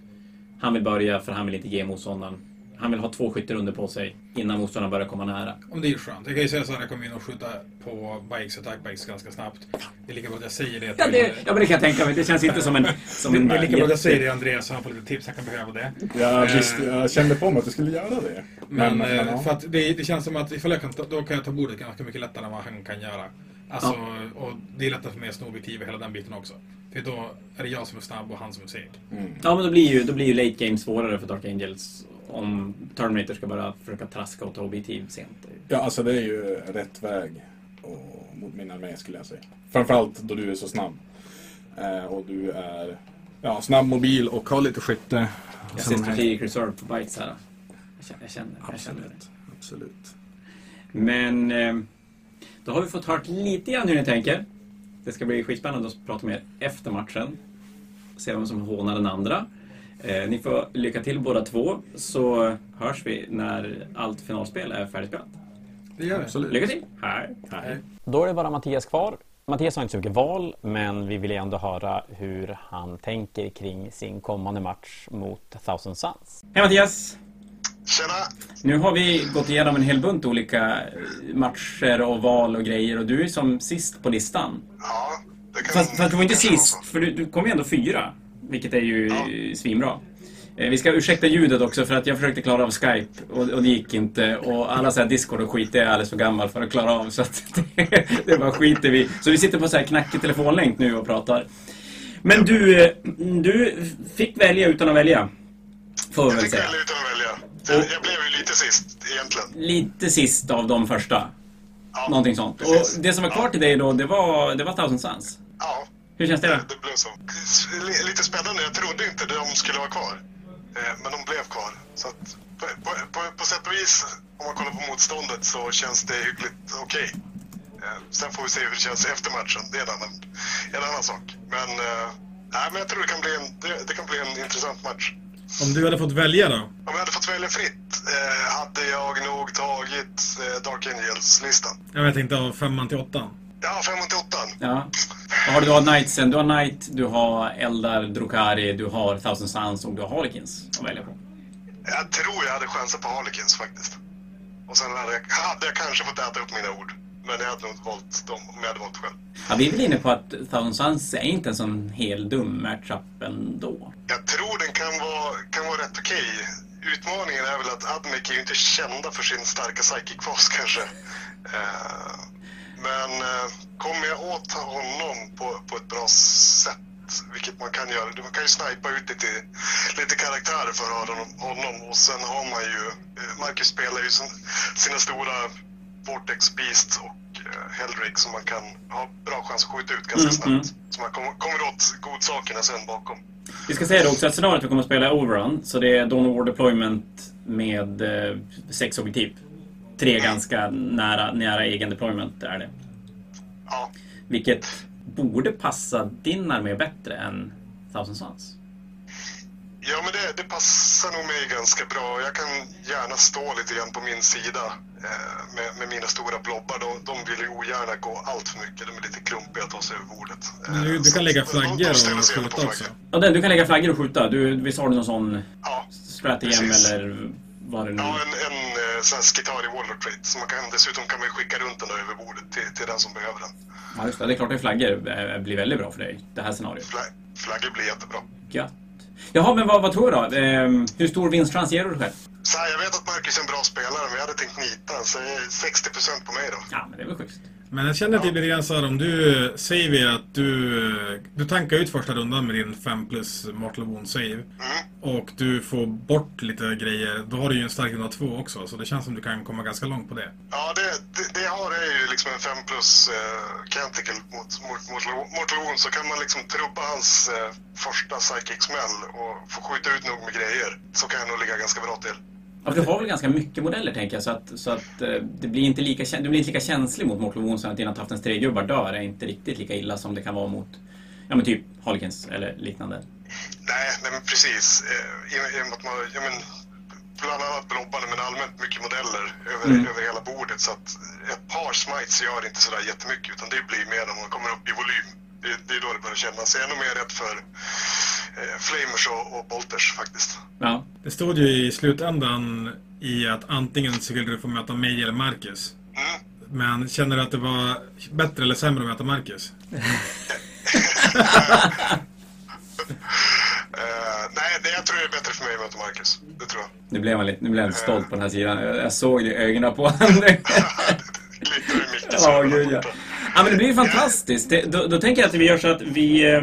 Han vill börja för han vill inte ge motståndaren han vill ha två skytterunder på sig innan motståndaren börjar komma nära. Om det är skönt. Jag kan ju säga så här, jag kommer in och skjuta på bikes, attack bikes ganska snabbt. Det är lika bra att jag säger det. Ja, det, ja men det kan jag tänka mig. Det känns inte som en... Som det, en det är lika bra att jag säger det Andreas, så han får lite tips, han kan behöva det. Jag, Eh, visste, jag kände på mig att du skulle göra det. Men, men, eh, ja. för att det, det känns som att ifall jag kan ta, då kan jag ta bordet ganska mycket lättare än vad han kan göra. Alltså, och det är lättare för mig att sno objektiv hela den biten också. För då är det jag som är snabb och han som är seg. Mm. Ja, men då blir ju, då blir ju late game svårare för Dark Angels om Terminator ska börja försöka traska och ta objektiv sent. Ja, alltså det är ju rätt väg och, mot min armé skulle jag säga. Framförallt då du är så snabb. Eh, och du är ja, snabb, mobil och har lite skytte. Jag ser Strategic Reserve på Bites här. Jag känner, jag känner, jag känner det. Absolut. Absolut. Men eh, då har vi fått hört lite grann hur ni tänker. Det ska bli skitspännande att prata med er efter matchen. Se vem som hånar den andra. Eh, ni får lycka till båda två, så hörs vi när allt finalspel är färdigspelat. Det gör vi. Absolut. Lycka till! Hej! Nej. Då är det bara Mattias kvar. Mattias har inte så mycket val, men vi vill ändå höra hur han tänker kring sin kommande match mot Thousand Suns. Hej Mattias! Tjena! Nu har vi gått igenom en hel bunt olika matcher och val och grejer och du är som sist på listan. Ja, det kan... Fast, fast du var inte sist, för du, du kom ju ändå fyra. Vilket är ju Ja. svinbra. Eh, Vi ska ursäkta ljudet också för att jag försökte klara av Skype och, och det gick inte. Och alla så här Discord och skit det är jag alldeles för gammal för att klara av. Så att det, det bara skiter vi Så vi sitter på så här knackig telefonlänk nu och pratar. Men du, eh, du fick välja utan att välja. Får Jag fick säga. välja utan att välja. Jag, jag blev ju lite sist egentligen. Lite sist av de första. Ja, Någonting sånt. Och precis. det som var kvar till dig då, det var, det var Thousand Suns. Ja, Hur känns det då? det, det blev så. Li- Lite spännande. Jag trodde inte de skulle vara kvar. Eh, Men de blev kvar. Så att på, på, på, på sätt och vis, om man kollar på motståndet, så känns det hyggligt okej. Eh, sen får vi se hur det känns efter matchen. Det är en annan, en annan sak. Men, eh, nej, men jag tror det kan, bli en, det, det kan bli en intressant match. Om du hade fått välja då? Om jag hade fått välja fritt eh, hade jag nog tagit eh, Dark Angels-listan. Jag tänkte av femman till åttan. Ja, 5 till 8. Ja. Vad har du? Du har Knightsen, du har Knight, du har Eldar, Drukari, du har Thousand Suns och du har Harlequins att välja på. Jag tror jag hade chansat på Harlequins faktiskt. Och sen hade jag, hade jag kanske fått äta upp mina ord. Men jag hade nog valt dem om jag hade valt själv. Ja, vi är väl inne på att Thousand Suns är inte en sån hel dum matchup ändå. Jag tror den kan vara, kan vara rätt okej. Utmaningen är väl att Admec är ju inte kända för sin starka psychic fas kanske. Eh, men eh, kommer jag åt honom på, på ett bra sätt, vilket man kan göra. Man kan ju snipa ut lite, lite karaktärer för honom, och sen har man ju, eh, Marcus spelar ju sin, sina stora Vortex Beast och eh, Hellrig som man kan ha bra chans att skjuta ut ganska Mm, snabbt. Så man kommer, kommer åt godsakerna sen bakom. Vi ska säga det också att scenariot vi kommer att spela är Overrun, så det är Dawn of War Deployment med eh, sex objektiv. Tre ganska nära, nära egen deployment är det. Ja, Vilket borde passa din armé bättre än Thousand Suns. Ja, men det, det passar nog mig ganska bra. Jag kan gärna stå lite grann på min sida eh, med, med mina stora blobbar. De, de vill ju ogärna gå allt för mycket. De är lite klumpiga att ta sig över bordet. Eh, Men du, du så kan lägga de- de flaggor ställer och skjuta också. flaggor. Ja, den, du kan lägga flaggor och skjuta. Du, visst har du någon sån Ja, Precis. eller vad det nu ja en, en eh, sån här Skitari Warlord Trait. Så man kan, dessutom kan man ju skicka runt den över bordet till, till den som behöver den. Ja, just det. Det är klart att flaggor eh, blir väldigt bra för dig, det här scenariot. Fla, flaggor blir jättebra. Gött. Jaha, men vad, vad tror du då? Eh, hur stor vinstchans ger du dig själv? Så här, jag vet att Marcus är en bra spelare, men jag hade tänkt nita så det är 60% på mig då. Ja, men det är väl schysst. Men jag känner typ lite grann så här om du säger vi att du, du tankar ut första rundan med din 5 plus Mortal Wound save Mm. och du får bort lite grejer, då har du ju en stark runda 2 också så det känns som du kan komma ganska långt på det. Ja, det, det, det jag har är ju liksom en 5 plus uh, Canticle mot, mot, mot Mortal Wound, så kan man liksom trubba hans eh, första psychic-smäll och få skjuta ut nog med grejer, så kan jag nog ligga ganska bra till. Ja, du har väl ganska mycket modeller tänker jag, så att, så att eh, det blir inte lika, du blir inte lika känslig mot Mortal Wounds att dina Taftens tregubbar dör är inte riktigt lika illa som det kan vara mot ja, men typ Harlequins eller liknande. Nej, nej men precis. Eh, man, ja, men, bland annat blobbarna, men allmänt mycket modeller över, Mm. över hela bordet. Så att ett par smites gör inte sådär jättemycket, utan det blir mer när man kommer upp i volym. Det, det är då det börjar kännas. Jag är nog mer rädd för flamers och, och bolters faktiskt. Ja, Det stod ju i slutändan i att antingen skulle du få möta mig eller Marcus. Mm. Men känner du att det var bättre eller sämre att möta Marcus? Eh, nej, det, jag tror det är bättre för mig att möta Marcus. Det tror jag. nu blev man lite, nu blev jag lite stolt på den här sidan. Jag, jag såg det i ögonen på honom. Glittrar i micken. så Ja, gud. Ja, men det blir ju fantastiskt. Det, då, då tänker jag att vi gör så att vi, eh,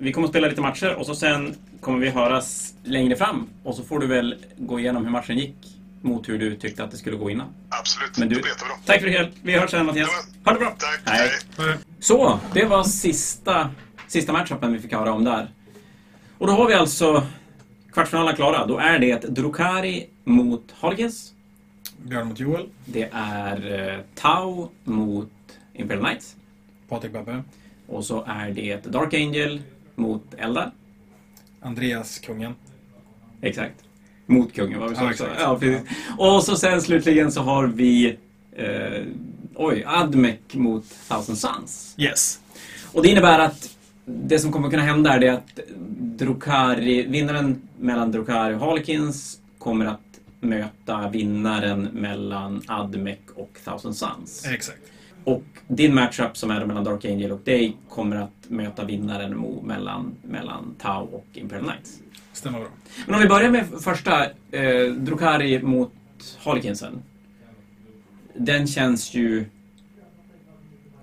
vi kommer att spela lite matcher och så sen kommer vi höras längre fram. Och så får du väl gå igenom hur matchen gick mot hur du tyckte att det skulle gå innan. Absolut, Men det du, blir jättebra. tack för det. Vi hörs sen Mattias. Ha det bra. Tack, Hej. hej. Så, det var sista, sista matchupen vi fick höra om där. Och då har vi alltså kvartsfinalen klara. Då är det Drukari mot Harlequins. Björn mot Joel. Det är eh, Tau mot Imperial Knights. Patrik Babbe. Och så är det Dark Angel mot Eldar. Andreas, kungen. Exakt. Mot kungen, vad vi sa Ja, också. Ja, precis. Och så sen slutligen så har vi eh, oj, Admec mot Thousand Suns. Yes. Och det innebär att det som kommer kunna hända är det att Drukari, vinnaren mellan Drukari och Harlequins kommer att möta vinnaren mellan Admec och Thousand Suns. Exakt. Och din matchup som är mellan Dark Angel och dig kommer att möta vinnaren mellan, mellan Tau och Imperial Knights. Stämmer bra. Men om vi börjar med första, eh, Drukari mot Harlequinsen. Den känns ju...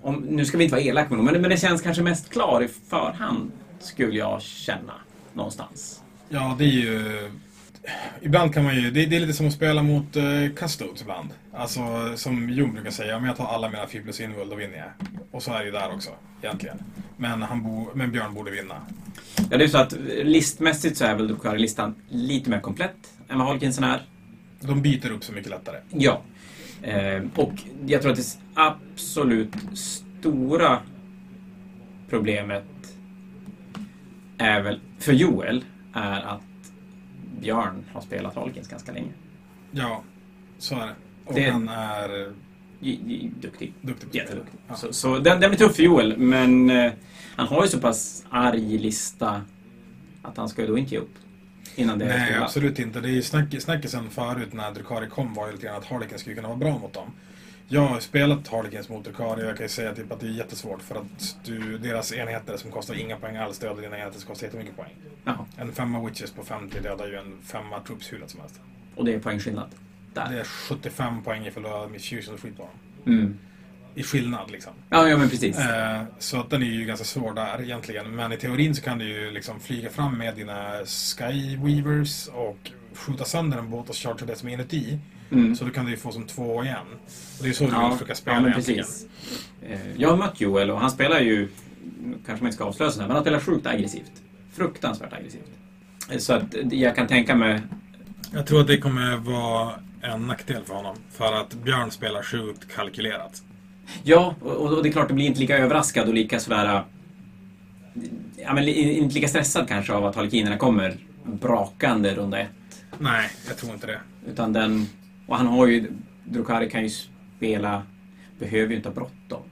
Om, nu ska vi inte vara elak med men, men det känns kanske mest klar i förhand, skulle jag känna. Någonstans. Ja, det är ju... Ibland kan man ju... Det, det är lite som att spela mot uh, Custodes ibland. Alltså, som Jon brukar säga, om jag tar alla mina 4 plus invul, då vinner jag. Och så är det ju där också, egentligen. Men, han bo, men Björn borde vinna. Ja, det är så att eh, listmässigt så är väl Drukari-listan lite mer komplett än vad Harlequinsen är. De byter upp så mycket lättare. Ja. Eh, och jag tror att det absolut stora problemet är väl, för Joel, är att Björn har spelat Harlequins ganska länge. Ja, så är det. Och Det- han är j- Duktig. duktig. Jätteduktig. Ja. Så, så den, den blir tuff för Joel, men eh, han har ju så pass arg lista att han ska ju då inte ge upp. Innan det Nej, absolut inte. Det är ju snack, snackisen förut när Drukari kom var ju lite grann att Harlequin skulle kunna vara bra mot dem. Jag har spelat Harlequins mot Drukari och jag kan ju säga typ att det är jättesvårt för att du, deras enheter som kostar inga poäng alls dödar dina enheter som kostar jättemycket poäng. Jaha. En femma Witches på 50 dödar ju en femma Troops hur lätt som helst. Och det är poängskillnad. Där. Det är 75 poäng ifall du har Misuse och skit på dem. Mm. I skillnad liksom. Ja, ja, men precis. Eh, så att den är ju ganska svår där egentligen. Men i teorin så kan du ju liksom flyga fram med dina Skyweavers och skjuta sönder en båt och charge det som är inuti. Mm. Så då kan du ju få som två igen. Och det är ju så du vill Ja, försöka spela ja, men egentligen. precis. Eh, Jag har mött Joel och han spelar ju, kanske man inte ska avslöja sådär, men han spelar sjukt aggressivt. Fruktansvärt aggressivt. Eh, Så att jag kan tänka mig, Jag tror att det kommer vara en nackdel för honom. För att Björn spelar sjukt kalkylerat. Ja, och, och det är klart det blir inte lika överraskad och lika sådär, ja men inte lika stressad kanske av att Harlekinerna kommer brakande runda ett. Nej, jag tror inte det. Utan den, och han har ju, Drukari kan ju spela, behöver ju inte ha bråttom.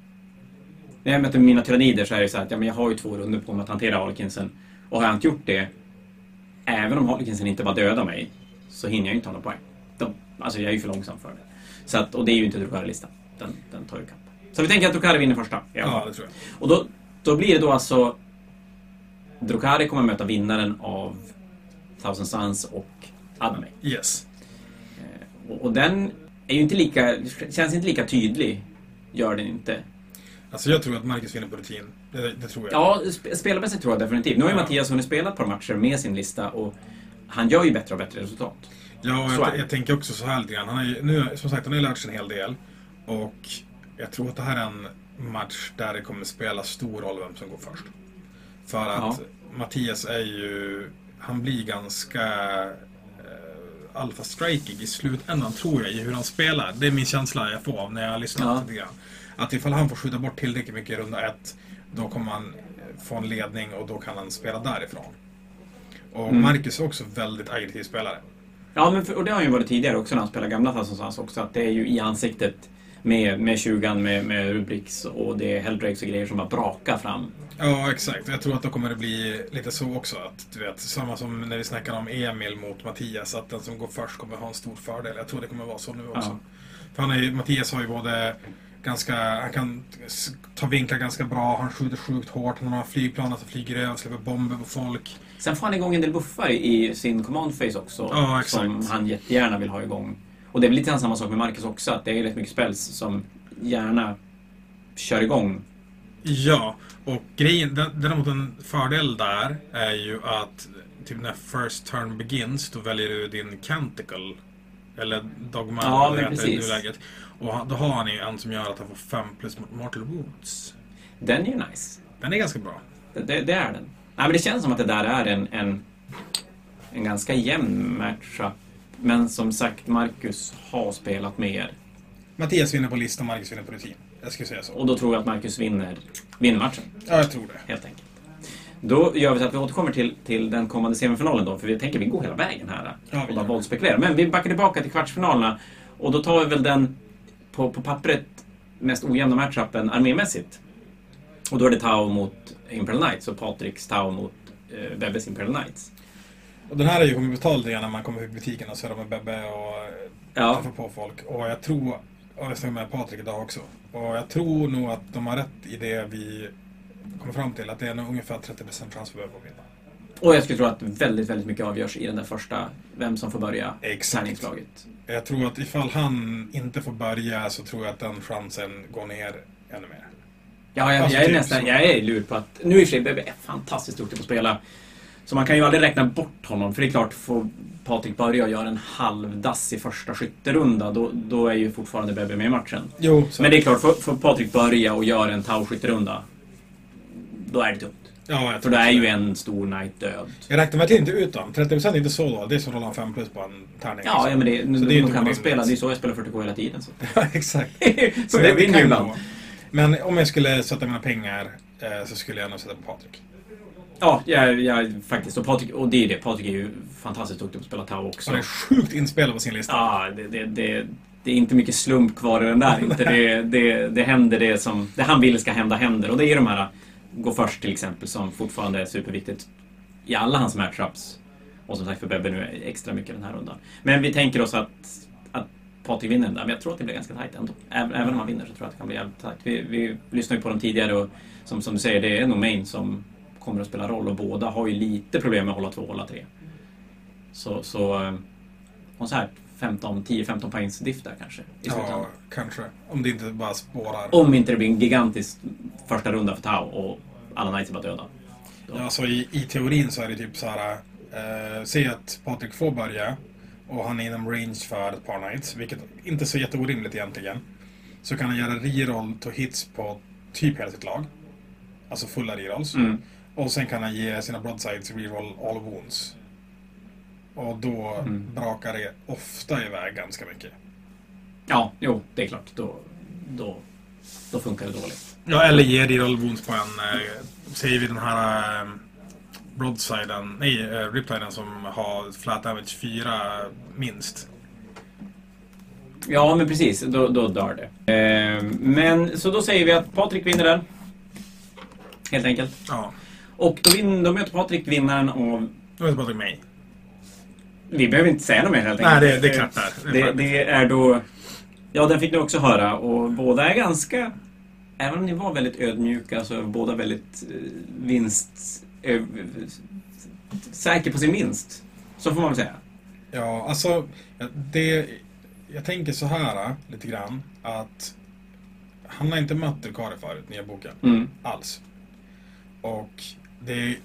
När jag möter mina tyrannider så är det så att ja, men jag har ju två runder på mig att hantera Harlekinsen. Och har jag inte gjort det, även om Harlekinsen inte bara dödar mig, så hinner jag inte ha några poäng. De, alltså jag är ju för långsam för det. Så att, och det är ju inte Drukari-listan. Den, den tar ju kapp. Så vi tänker att Drukari vinner första. Ja, det tror jag. Och då, då blir det då alltså... Drukari kommer möta vinnaren av Thousand Suns och Admey. Yes. Och, och den är ju inte lika, känns inte lika tydlig. Gör den inte. Alltså jag tror att Marcus vinner på rutin. Det, det tror jag. Ja, sp- spelarmässigt tror jag definitivt. Nu har ju Ja. Mattias hunnit spela ett par matcher med sin lista och han gör ju bättre och bättre resultat. Ja, jag, jag tänker också så här lite grann. Han har ju, nu, som sagt, han har ju lärt sig en hel del. Och jag tror att det här är en match där det kommer spela stor roll vem som går först. För att Ja. Mattias är ju... Han blir ganska uh, alfa-strikig i slutändan, tror jag, i hur han spelar. Det är min känsla jag får av när jag lyssnar Ja. lite grann. Att ifall han får skjuta bort tillräckligt mycket i runda ett, då kommer han eh, få en ledning och då kan han spela därifrån. Och Mm. Marcus är också väldigt aggressiv spelare. Ja, men för, och det har han ju varit tidigare också när han spelar gamla Thousand Suns också. Att det är ju i ansiktet med, med 20 med, med Rubrix och det är Helldrakes och grejer som bara brakar fram. Ja, exakt. Jag tror att då kommer det bli lite så också. Att, du vet, samma som när vi snackade om Emil mot Mattias, att den som går först kommer ha en stor fördel. Jag tror det kommer vara så nu också. Ja. För han är, Mattias har ju både ganska, han kan ta vinklar ganska bra, han skjuter sjukt hårt, han har flygplan som flyger över, släpper bomber på folk. Sen får han igång en del buffar i sin command phase också. Ja, exakt. Som han jättegärna vill ha igång. Och det är väl lite samma sak med Marcus också. Att det är rätt mycket spells som gärna kör igång. Ja, och grejen, dä- däremot en fördel där är ju att typ när first turn begins, då väljer du din Canticle. Eller Dogma, Ja, eller det i nuläget. Och då har han ju en som gör att han får 5 plus Mortal Wounds. Den är ju nice. Den är ganska bra. Det, det, det är den. Nej, men det känns som att det där är en, en, en ganska jämn matchup. Men som sagt, Marcus har spelat mer. Mattias vinner på lista, Marcus vinner på rutin. Jag skulle säga så. Och då tror jag att Marcus vinner, vinner matchen. Ja, jag tror det. helt enkelt. Då gör vi så att vi återkommer till, till den kommande semifinalen då, för vi tänker vi går hela vägen här Ja, och bara våldspekulerar. Men vi backar tillbaka till kvartsfinalerna och då tar vi väl den på, på pappret mest ojämna matchupen armémässigt. Och då är det Tau mot Imperial Knights och Patricks Tau mot eh, Bebbes Imperial Knights. Och den här är ju kommer betala lite grann när man kommer till butiken och surrar med Bebbe och eh, Ja, träffar på folk. Och jag tror, och jag snackade med Patrik idag också, och jag tror nog att de har rätt i det vi kommer fram till, att det är nog ungefär 30% chans för Bebbe att vinna. och jag skulle tro att väldigt, väldigt mycket avgörs i den där första, vem som får börja tärningslaget. Jag tror att ifall han inte får börja så tror jag att den chansen går ner ännu mer. Ja, jag, Alltså, jag är typ nästan, så. jag är lur på att... Nu i och för sig, Bebbe är fantastiskt duktig på att spela. Så man kan ju aldrig räkna bort honom. För det är klart, får Patrik börja och göra en halvdass i första skytterunda, då, då är ju fortfarande Bebbe med i matchen. Jo, så Men det är klart, får, får Patrik börja och göra en Tau-skytterunda, då är det tungt. Ja, För då är ju det. en stor knight död. Jag räknar verkligen inte ut dem. 30% är inte så dåligt. Det är som att rolla en 5 plus på en tärning. Ja, liksom. ja men det, Så det är då inte kan man spela. Det är så jag spelar 40K hela tiden. Så, Ja, exakt. så jag vinner kan ju. Men om jag skulle sätta mina pengar eh, så skulle jag nog sätta på Patrik. Ja, jag, jag, faktiskt. Och, Patrik, och det är det. Patrik är ju fantastiskt duktig på att spela Tau också. Han är sjukt inspelad på sin lista. Ja, det, det, det, det är inte mycket slump kvar i den där. Inte. Det, det, det händer det som det han vill ska hända händer. Och det är de här gå först till exempel som fortfarande är superviktigt i alla hans matchups. Och som sagt för Bebbe nu extra mycket den här rundan. Men vi tänker oss att, att Patrik vinner den där. Men jag tror att det blir ganska tajt ändå. Även, även om han vinner så tror jag att det kan bli jävligt tajt. Vi, vi lyssnade ju på dem tidigare och som, som du säger, det är nog Main som kommer att spela roll och båda har ju lite problem med att hålla två och hålla tre. Så, så eh, och så här 15, 10-15 poängs diff där kanske slutändan. Ja, kanske. Om det inte bara spårar. Om inte det blir en gigantisk första runda för Tau och alla Knights är bara döda. Ja, alltså i, I teorin så är det typ så här. Eh, säg att Patrik får börja och han är inom range för ett par nights, vilket inte är så jätteorimligt egentligen. Så kan han göra reroll to hits på typ hela sitt lag. Alltså fulla rerolls. Mm. Och sen kan han ge sina broadsides reroll all wounds. Och då Mm. brakar det ofta iväg ganska mycket. Ja, jo, det är klart. Då, då, då funkar det dåligt. Ja, eller ge reroll wounds på en, eh, säger vi den här eh, broadsiden, nej, eh, riptiden som har flat damage 4 minst. Ja, men precis. Då, då dör det. Eh, men så då säger vi att Patrik vinner den. Helt enkelt. Ja, Och då, vin, då möter Patrik vinnaren av... då det bara mig. Vi behöver inte säga något mer helt Nej, enkelt. det, det är klart. Det är Det, det är då... Ja, den fick ni också höra och båda är ganska... Även om ni var väldigt ödmjuka så är båda väldigt eh, vinst... Eh, säker på sin vinst. Så får man väl säga. Ja, alltså, det, jag tänker så här eh, lite grann att han har inte mött Drukari förut, nya boken. Mm. Alls. Och det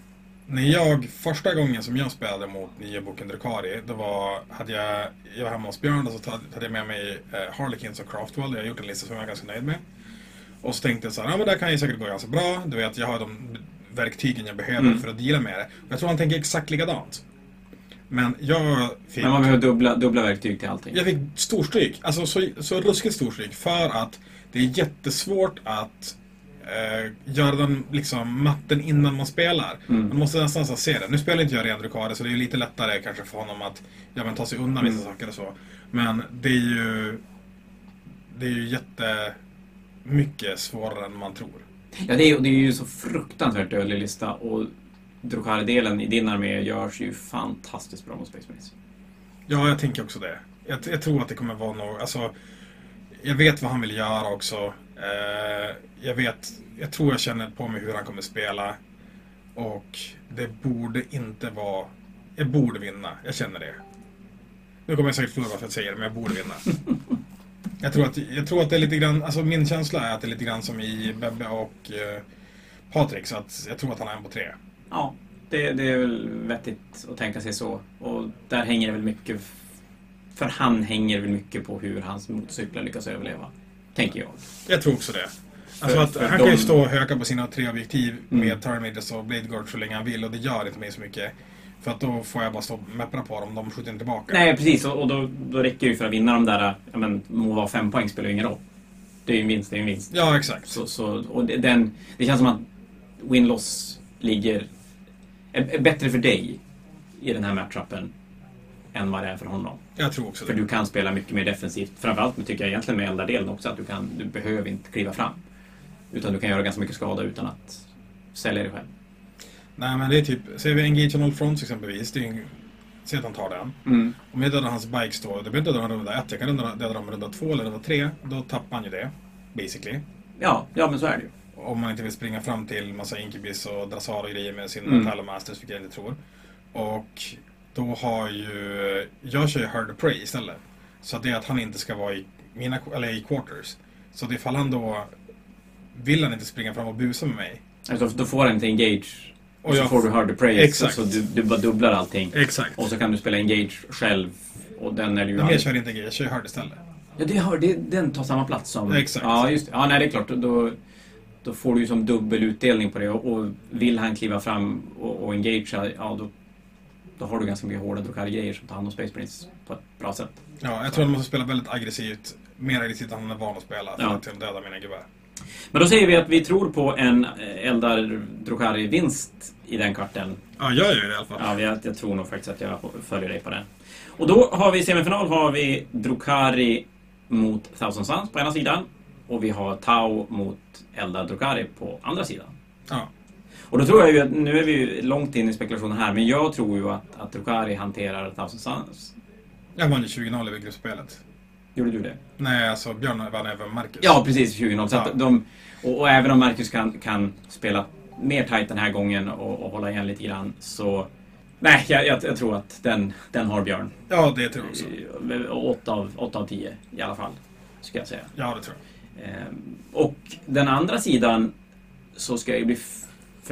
när jag, första gången som jag spelade mot nya boken Drukari, då var, hade jag, jag var hemma hos Björn och så hade jag med mig eh, Harlequins och Craftwell. Jag har gjort en lista som jag är ganska nöjd med. Och så tänkte jag så här, ja men det kan ju säkert gå ganska bra. Du vet, jag har de verktygen jag behöver Mm. för att deala med det. Och jag tror han tänker exakt likadant. Men jag fick... Men man behöver dubbla, dubbla verktyg till allting. Jag fick storstryk. Alltså så, så ruskigt storstryk. För att det är jättesvårt att eh, göra den liksom, matten innan man spelar. Mm. Man måste nästan så se det. Nu spelar inte jag ren Drukari så det är lite lättare kanske för honom att ja, men, ta sig undan vissa Mm. saker och så. Men det är ju det är ju jättemycket svårare än man tror. Ja, det är, det är ju så fruktansvärt dödlig lista och Drukhari-delen i din armé görs ju fantastiskt bra mot Space Marines. Ja, jag tänker också det. Jag, jag tror att det kommer vara något, alltså Jag vet vad han vill göra också. Eh, jag vet, jag tror jag känner på mig hur han kommer spela. Och det borde inte vara, jag borde vinna. Jag känner det. Nu kommer jag säkert förlora för att jag säger det, men jag borde vinna. Jag tror, att, jag tror att det är lite grann, alltså min känsla är att det är lite grann som i Bebbe och eh, Patrik, så att jag tror att han är en på tre. Ja, det, det är väl vettigt att tänka sig så. Och där hänger det väl mycket... För han hänger väl mycket på hur hans motorcyklar lyckas överleva. Tänker jag. Jag tror också det. Alltså För- att för han de- kan ju stå och höka på sina tre objektiv Mm. med Terminators och Blade Guard så länge han vill och det gör inte mig så mycket. För att då får jag bara stå och meppra på dem, de skjuter inte tillbaka. Nej, precis. Och, och då, då räcker det ju för att vinna de där... Ja, men, må vara fem poäng spelar ju ingen roll. Det är ju en vinst, det är en vinst. Ja, exakt. Så, så, och det, den, det känns som att win-loss ligger... Är, är bättre för dig i den här matchupen än vad det är för honom. Jag tror också För det. du kan spela mycket mer defensivt. Framförallt tycker jag egentligen med eldardelen också att du, kan, du behöver inte kliva fram. Utan du kan göra ganska mycket skada utan att sälja dig själv. Nej, men det är typ, ser vi Engage on all fronts exempelvis. Det är ju, säg att han tar den. Mm. Om jag dödar hans bikes då, då behöver jag inte döda dem runda ett. Jag kan döda dem runda två eller runda tre. Då tappar han ju det. Basically. Ja, ja, men så är det ju. Om man inte vill springa fram till massa Incubus och Drasar och grejer med sin Mm. mm. Masters, vilket jag inte tror. Och då har ju... Jag kör ju Hard to Prey istället. Så det är att han inte ska vara i, mina, eller i quarters. Så det ifall han då... Vill han inte springa fram och busa med mig. Alltså, då får han inte engage. Och, Och så får du hard to praise. Exakt. Så du, du bara dubblar allting. Exakt. Och så kan du spela engage själv. Och den är ju... Men jag kör inte Engage, jag kör Hard istället. Ja, det har, det, den tar samma plats som... Exakt. Ja, just. Ja, nej, det är klart. Då, då får du ju som dubbel utdelning på det. Och, och vill han kliva fram och, och engagea, ja då, då har du ganska mycket hårda Drukari-grejer som tar hand om Space Marines på ett bra sätt. Ja, jag tror att man måste spela väldigt aggressivt. Mer aggressivt än han är van att spela. För Ja. att döda mina gevär. Men då säger vi att vi tror på en Eldar Drukari-vinst i den kvarten. Ja, jag gör det i alla fall. Ja, jag, jag tror nog faktiskt att jag följer dig på den. Och då har vi i semifinal har vi Drukari mot Thousand Suns på ena sidan. Och vi har Tau mot Eldar Drukari på andra sidan. Ja. Och då tror jag ju att, nu är vi ju långt in i spekulationen här, men jag tror ju att, att Drukari hanterar Thousand Suns. Jag vann ju 20-0 i gruppspelet. Gjorde du det? Nej, alltså Björn vann över Marcus. Ja, precis. 20-0. Så Ja. de, och, och även om Marcus kan, kan spela mer tight den här gången och, och hålla igen lite grann så... Nej, jag, jag, jag tror att den, den har Björn. Ja, det tror jag också. 8 av, åtta av 10 i alla fall, ska jag säga. Ja, det tror jag. Ehm, och den andra sidan så ska jag ju bli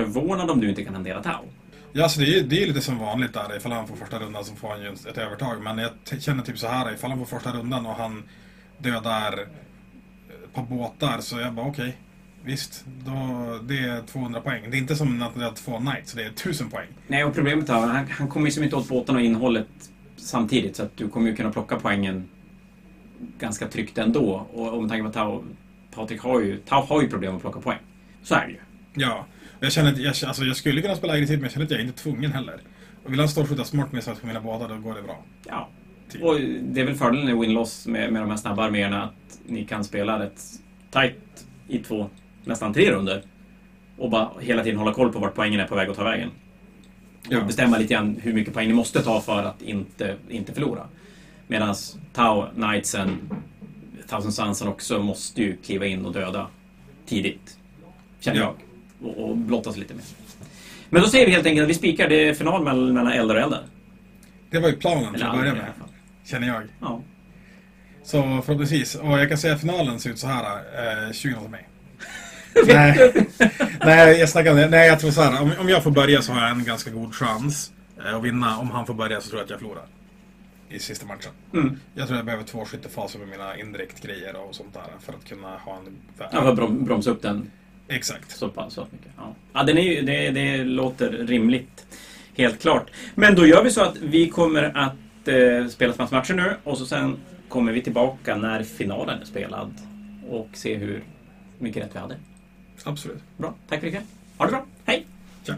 förvånad om du inte kan hantera Tau. Ja, alltså det är det är lite som vanligt där. Ifall han får första rundan så får han ju ett övertag. Men jag känner typ så här. Ifall han får första rundan och han dödar ett par båtar så jag bara okej. visst, då, det är 200 poäng. Det är inte som att det två knights, så det är 1000 poäng. Nej, och problemet är att han, han kommer ju som inte åt båtarna och innehållet samtidigt så att du kommer ju kunna plocka poängen ganska tryggt ändå. Och, och med tanke på att Patrik har ju, Tau har ju problem att plocka poäng. Så är det ju. Ja, jag känner att jag, alltså jag skulle kunna spela aggressivt men jag känner att jag är inte tvungen heller. Och vill han stålskjuta smart med så att mina båtar, då går det bra. Ja. Typ. Och det är väl fördelen i win-loss med, med de här snabba arméerna att ni kan spela rätt tight i två, nästan tre runder och bara hela tiden hålla koll på vart poängen är på väg att ta vägen. Och Ja. bestämma lite grann hur mycket poäng ni måste ta för att inte, inte förlora. Medan Tau, Knightsen, Thousand Sunsen också måste ju kliva in och döda tidigt. Känner Ja. jag. Och, och blottas lite mer. Men då säger vi helt enkelt att vi spikar. Det är final mellan, mellan eldar och eldar. Det var ju planen till att börja med, känner jag. Ja. Så förhoppningsvis. Och jag kan säga att finalen ser ut så här. Eh, 20 till mig. nej, nej, jag snackar. Nej, jag tror så här. Om, om jag får börja så har jag en ganska god chans eh, att vinna. Om han får börja så tror jag att jag förlorar. I sista matchen. Mm. Jag tror jag behöver två skyttefaser med mina indirekt-grejer och sånt där. För att kunna ha en... Ja, för att brom, bromsa upp den Exakt. så pass så mycket. Ja, ja den är ju, det, det låter rimligt. Helt klart. Men då gör vi så att vi kommer att eh, spela matcher nu och så sen kommer vi tillbaka när finalen är spelad och se hur mycket rätt vi hade. Absolut. Bra, tack för ikväll. Ha det bra, hej! Tja.